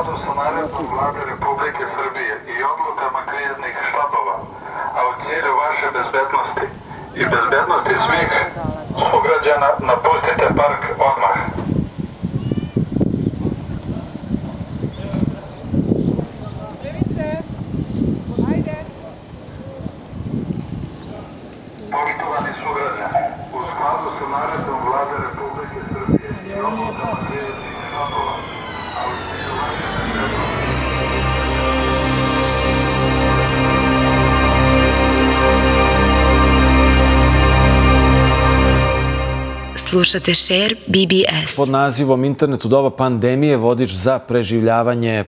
skladu sa naredbom vlade Republike Srbije i odlukama kriznih štabova, a u cilju vaše bezbednosti i bezbednosti svih sugrađana napustite park odmah. Slušate Share BBS. Pod nazivom Internet u doba pandemije vodič za preživljavanje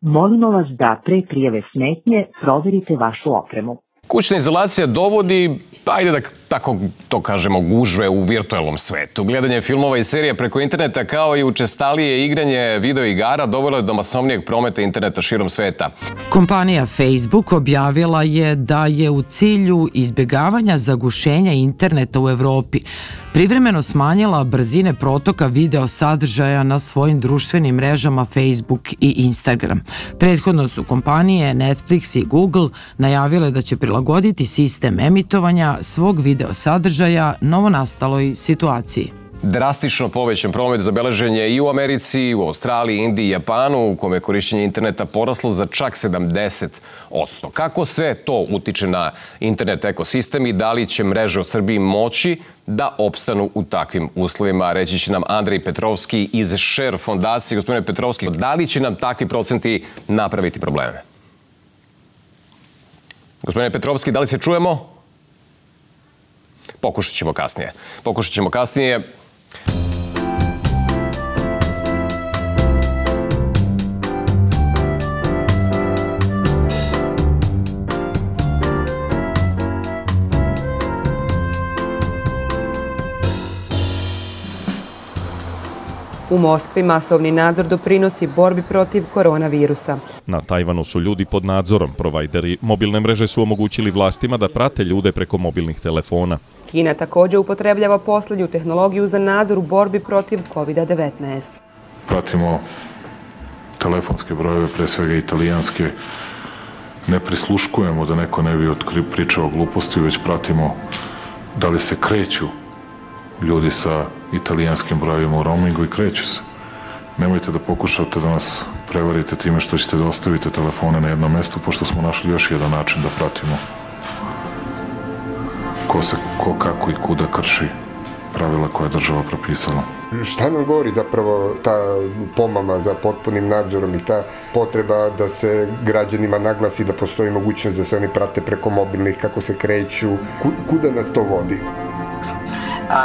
Molimo vas da pre prijeve smetnje proverite vašu opremu. Kućna izolacija dovodi, ajde da tako to kažemo, gužve u virtualnom svetu. Gledanje filmova i serija preko interneta kao i učestalije igranje video igara dovelo je do masovnijeg prometa interneta širom sveta. Kompanija Facebook objavila je da je u cilju izbjegavanja zagušenja interneta u Evropi privremeno smanjila brzine protoka video sadržaja na svojim društvenim mrežama Facebook i Instagram. Prethodno su kompanije Netflix i Google najavile da će prilagoditi sistem emitovanja svog video sadržaja novonastaloj situaciji. Drastično povećan promet zabeležen je i u Americi, i u Australiji, Indiji i Japanu, u kome je korišćenje interneta poraslo za čak 70 Kako sve to utiče na internet ekosistem i da li će mreže u Srbiji moći da opstanu u takvim uslovima, reći će nam Andrej Petrovski iz Share fondacije. Gospodine Petrovski, da li će nam takvi procenti napraviti probleme? Gospodine Petrovski, da li se čujemo? Pokušat ćemo kasnije. Pokušat ćemo kasnije. Thank you. U Moskvi masovni nadzor doprinosi borbi protiv koronavirusa. Na Tajvanu su ljudi pod nadzorom. Provajderi mobilne mreže su omogućili vlastima da prate ljude preko mobilnih telefona. Kina takođe upotrebljava poslednju tehnologiju za nadzor u borbi protiv COVID-19. pratimo telefonske brojeve, pre svega italijanske, ne prisluškujemo da neko ne bi otkri, pričao gluposti, već pratimo da li se kreću ljudi sa italijanskim brojevima u roamingu i kreću se. Nemojte da pokušate da nas prevarite time što ćete da ostavite telefone na jednom mestu, pošto smo našli još jedan način da pratimo ko se, ko kako i kuda krši pravila koje je država propisala. Šta nam govori zapravo ta pomama za potpunim nadzorom i ta potreba da se građanima naglasi da postoji mogućnost da se oni prate preko mobilnih, kako se kreću, Ku- kuda nas to vodi?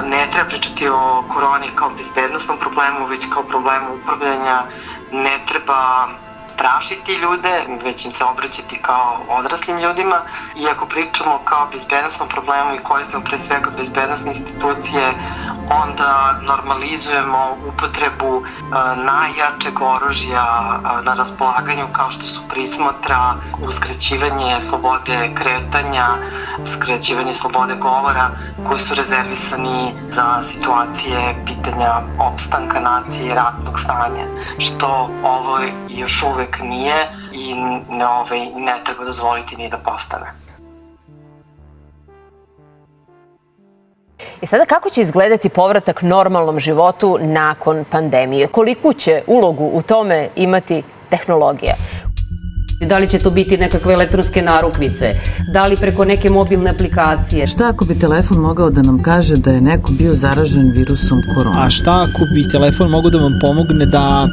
Ne treba pričati o koroni kao bezbednostnom problemu, već kao problemu upravljanja. Ne treba strašiti ljude, već im se obraćati kao odraslim ljudima. I ako pričamo kao bezbednostnom problemu i koristimo pre svega bezbednostne institucije, onda normalizujemo upotrebu e, najjačeg oružja e, na raspolaganju kao što su prismotra, uskraćivanje slobode kretanja, uskraćivanje slobode govora koji su rezervisani za situacije pitanja opstanka nacije i ratnog stanja, što ovo još uvek nije i ne, ovaj, ne treba dozvoliti ni da postane. I sada kako će izgledati povratak normalnom životu nakon pandemije? Koliku će ulogu u tome imati tehnologija? Da li će to biti nekakve elektronske narukvice? Da li preko neke mobilne aplikacije? Šta ako bi telefon mogao da nam kaže da je neko bio zaražen virusom korona? A šta ako bi telefon mogao da vam pomogne da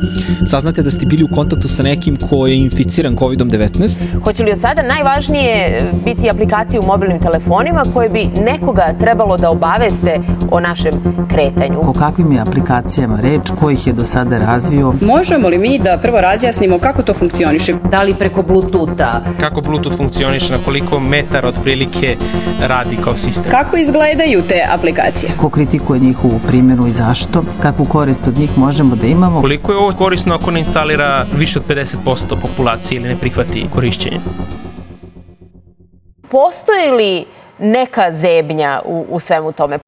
saznate da ste bili u kontaktu sa nekim ko je inficiran COVID-19? Hoće li od sada najvažnije biti aplikacije u mobilnim telefonima koje bi nekoga trebalo da obaveste o našem kretanju? O kakvim je aplikacijama reč, ko ih je do sada razvio? Možemo li mi da prvo razjasnimo kako to funkcioniše? Da li preko preko Bluetootha. Kako Bluetooth funkcioniše, na koliko metara otprilike radi kao sistem. Kako izgledaju te aplikacije? Ko kritikuje njihovu primjenu i zašto? Kakvu korist od njih možemo da imamo? Koliko je ovo korisno ako ne instalira više od 50% populacije ili ne prihvati korišćenje? Postoji li neka zebnja u, u svemu tome?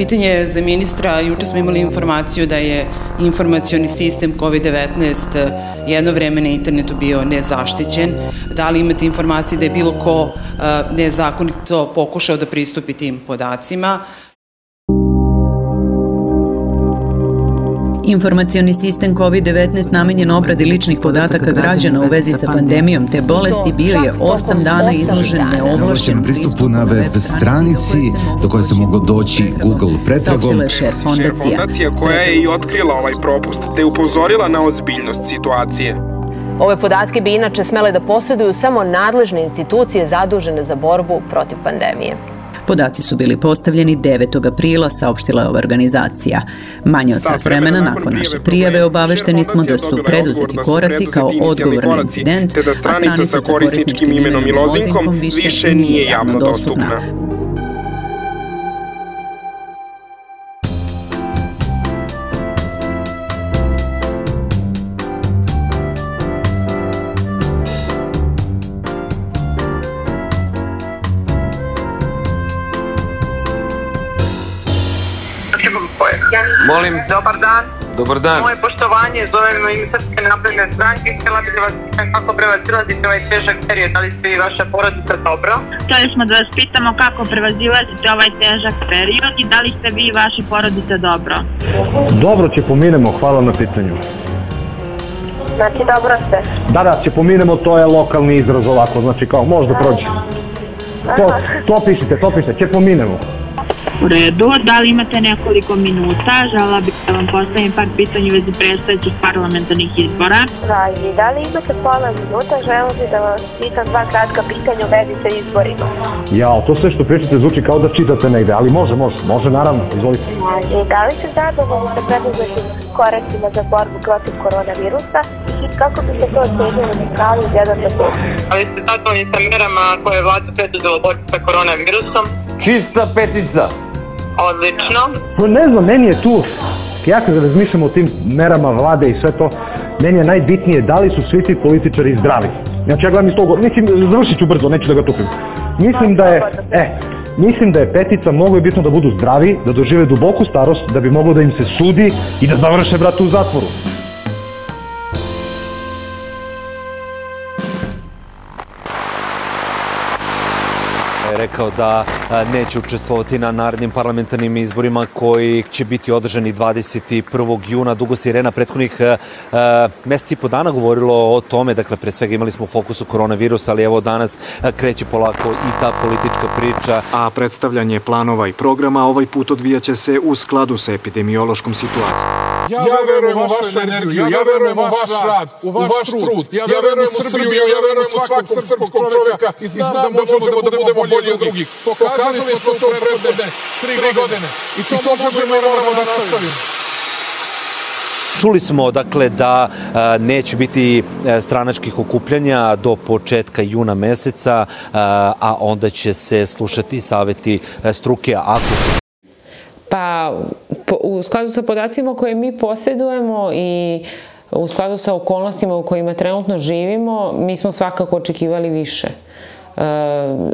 Pitanje za ministra, juče smo imali informaciju da je informacioni sistem COVID-19 jedno vreme na internetu bio nezaštićen. Da li imate informacije da je bilo ko nezakonito pokušao da pristupi tim podacima? Informacioni sistem COVID-19 namenjen obradi ličnih podataka građana u vezi sa pandemijom te bolesti bio je 8 dana izložen neovlašćenom pristupu na web stranici do koje se moglo doći Google pretragom. Saopštila je šer fondacija. Šer fondacija koja je i otkrila ovaj propust te upozorila na ozbiljnost situacije. Ove podatke bi inače smele da posjeduju samo nadležne institucije zadužene za borbu protiv pandemije. Podaci su bili postavljeni 9. aprila, saopštila je ova organizacija. Manje od sat vremena nakon naše prijave obavešteni smo da su preduzeti koraci kao odgovor na incident, da stranica sa korisničkim imenom i lozinkom više nije javno dostupna. Molim. Dobar dan. Dobar dan. Moje poštovanje, zovem ime Srpske napredne stranke. Htjela bih da vas pitam kako prevazilazite ovaj težak period, da li ste i vaša porodica dobro? Htjeli smo da vas pitamo kako prevazilazite ovaj težak period i da li ste vi i vaša porodica dobro? Dobro će pominemo, hvala na pitanju. Znači dobro ste. Da, da, će pominemo, to je lokalni izraz ovako, znači kao možda prođe. To, to pišite, to pišite, će pominemo. U redu, da li imate nekoliko minuta? Žela bih da vam postavim par pitanja u vezi predstavljećih parlamentarnih izbora. Rajdi, da li imate pola minuta? Žela bih da vas pitam dva kratka pitanja u vezi sa izborima. Ja, to sve što pričate zvuči kao da čitate negde, ali može, može, može, naravno, izvolite. I da li ste zadovoljni sa preduzetim korektima za borbu protiv koronavirusa i kako biste to ocenili na od 1 do 5? Ali ste zadovoljni sa merama koje je vlada preduzela u borbi sa koronavirusom? Čista petica. Odlično. No, ne znam, meni je tu, ja kad razmišljam o tim merama vlade i sve to, meni je najbitnije da li su svi ti političari zdravi. Znači ja gledam iz toga, mislim, završit ću brzo, neću da ga tupim. Mislim da je, e, mislim da je petica, mnogo je bitno da budu zdravi, da dožive duboku starost, da bi moglo da im se sudi i da završe, brate, u zatvoru. Rekao da neće učestvovati na narednim parlamentarnim izborima koji će biti održani 21. juna. Dugo se Irena prethodnih meseci i po dana govorilo o tome, dakle pre svega imali smo fokus u koronavirusa, ali evo danas kreće polako i ta politička priča. A predstavljanje planova i programa ovaj put odvijaće se u skladu sa epidemiološkom situacijom. Ja, ja verujem u vašu energiju, ja verujem u vaš rad, u vaš trud, ja verujem u Srbiju, ja verujem u svakog srpskog čovjeka i znam da možemo da budemo bolji od drugih. Pokazali smo to prethodne tri godine. i to možemo i moramo da nastavimo. Čuli smo dakle da a, neće biti stranačkih okupljanja do početka juna meseca, a, a onda će se slušati saveti struke ako Pa u skladu sa podacima koje mi posjedujemo i u skladu sa okolnostima u kojima trenutno živimo, mi smo svakako očekivali više. E,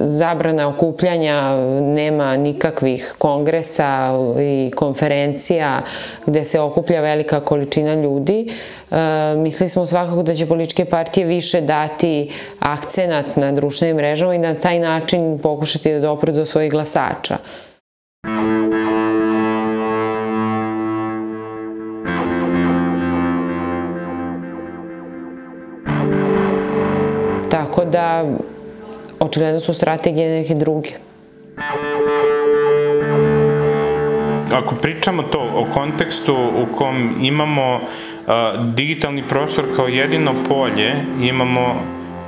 zabrana okupljanja, nema nikakvih kongresa i konferencija gde se okuplja velika količina ljudi. E, mislili smo svakako da će političke partije više dati akcenat na društvenim mrežama i na taj način pokušati da dopre do svojih glasača. Tako da, očigledno su strategije neke druge. Ako pričamo to o kontekstu u kom imamo uh, digitalni prostor kao jedino polje, imamo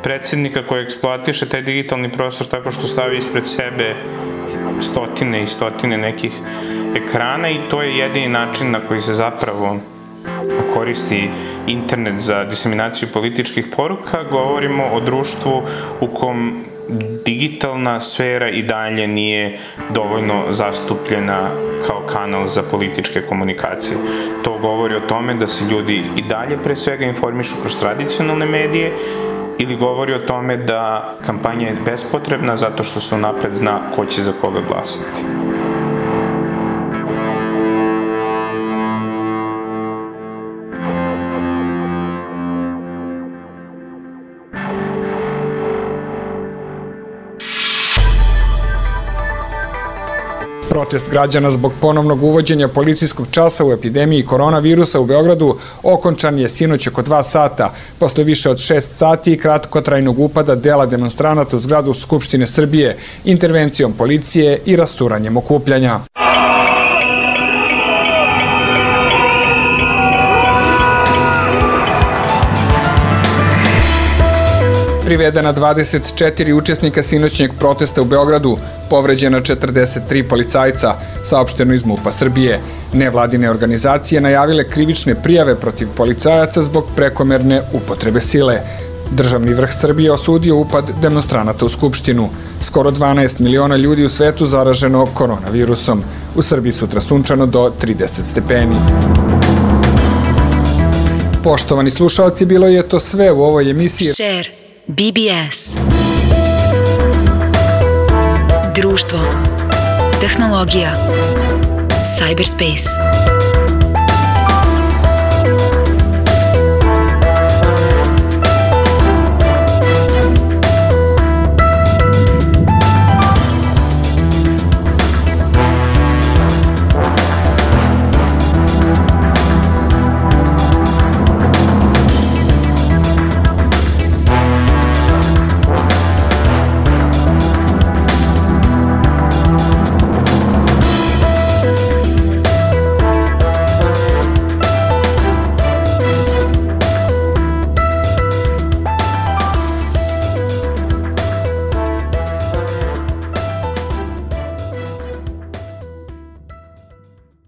predsednika koji eksploatiše taj digitalni prostor tako što stavi ispred sebe stotine i stotine nekih ekrana i to je jedini način na koji se zapravo koristi internet za diseminaciju političkih poruka, govorimo o društvu u kom digitalna sfera i dalje nije dovoljno zastupljena kao kanal za političke komunikacije. To govori o tome da se ljudi i dalje pre svega informišu kroz tradicionalne medije ili govori o tome da kampanja je bespotrebna zato što se napred zna ko će za koga glasati. Protest građana zbog ponovnog uvođenja policijskog časa u epidemiji koronavirusa u Beogradu okončan je sinoć oko dva sata, posle više od šest sati i kratkotrajnog upada dela demonstranata u zgradu Skupštine Srbije, intervencijom policije i rasturanjem okupljanja. Privedena 24 učesnika sinoćnjeg protesta u Beogradu, povređena 43 policajca, saopšteno iz MUPA Srbije. Nevladine organizacije najavile krivične prijave protiv policajaca zbog prekomerne upotrebe sile. Državni vrh Srbije osudio upad demonstranata u Skupštinu. Skoro 12 miliona ljudi u svetu zaraženo koronavirusom. U Srbiji sutra sunčano do 30 stepeni. Poštovani slušalci, bilo je to sve u ovoj emisiji. Share. BBS Društvo. Tehnologija. Cyberspace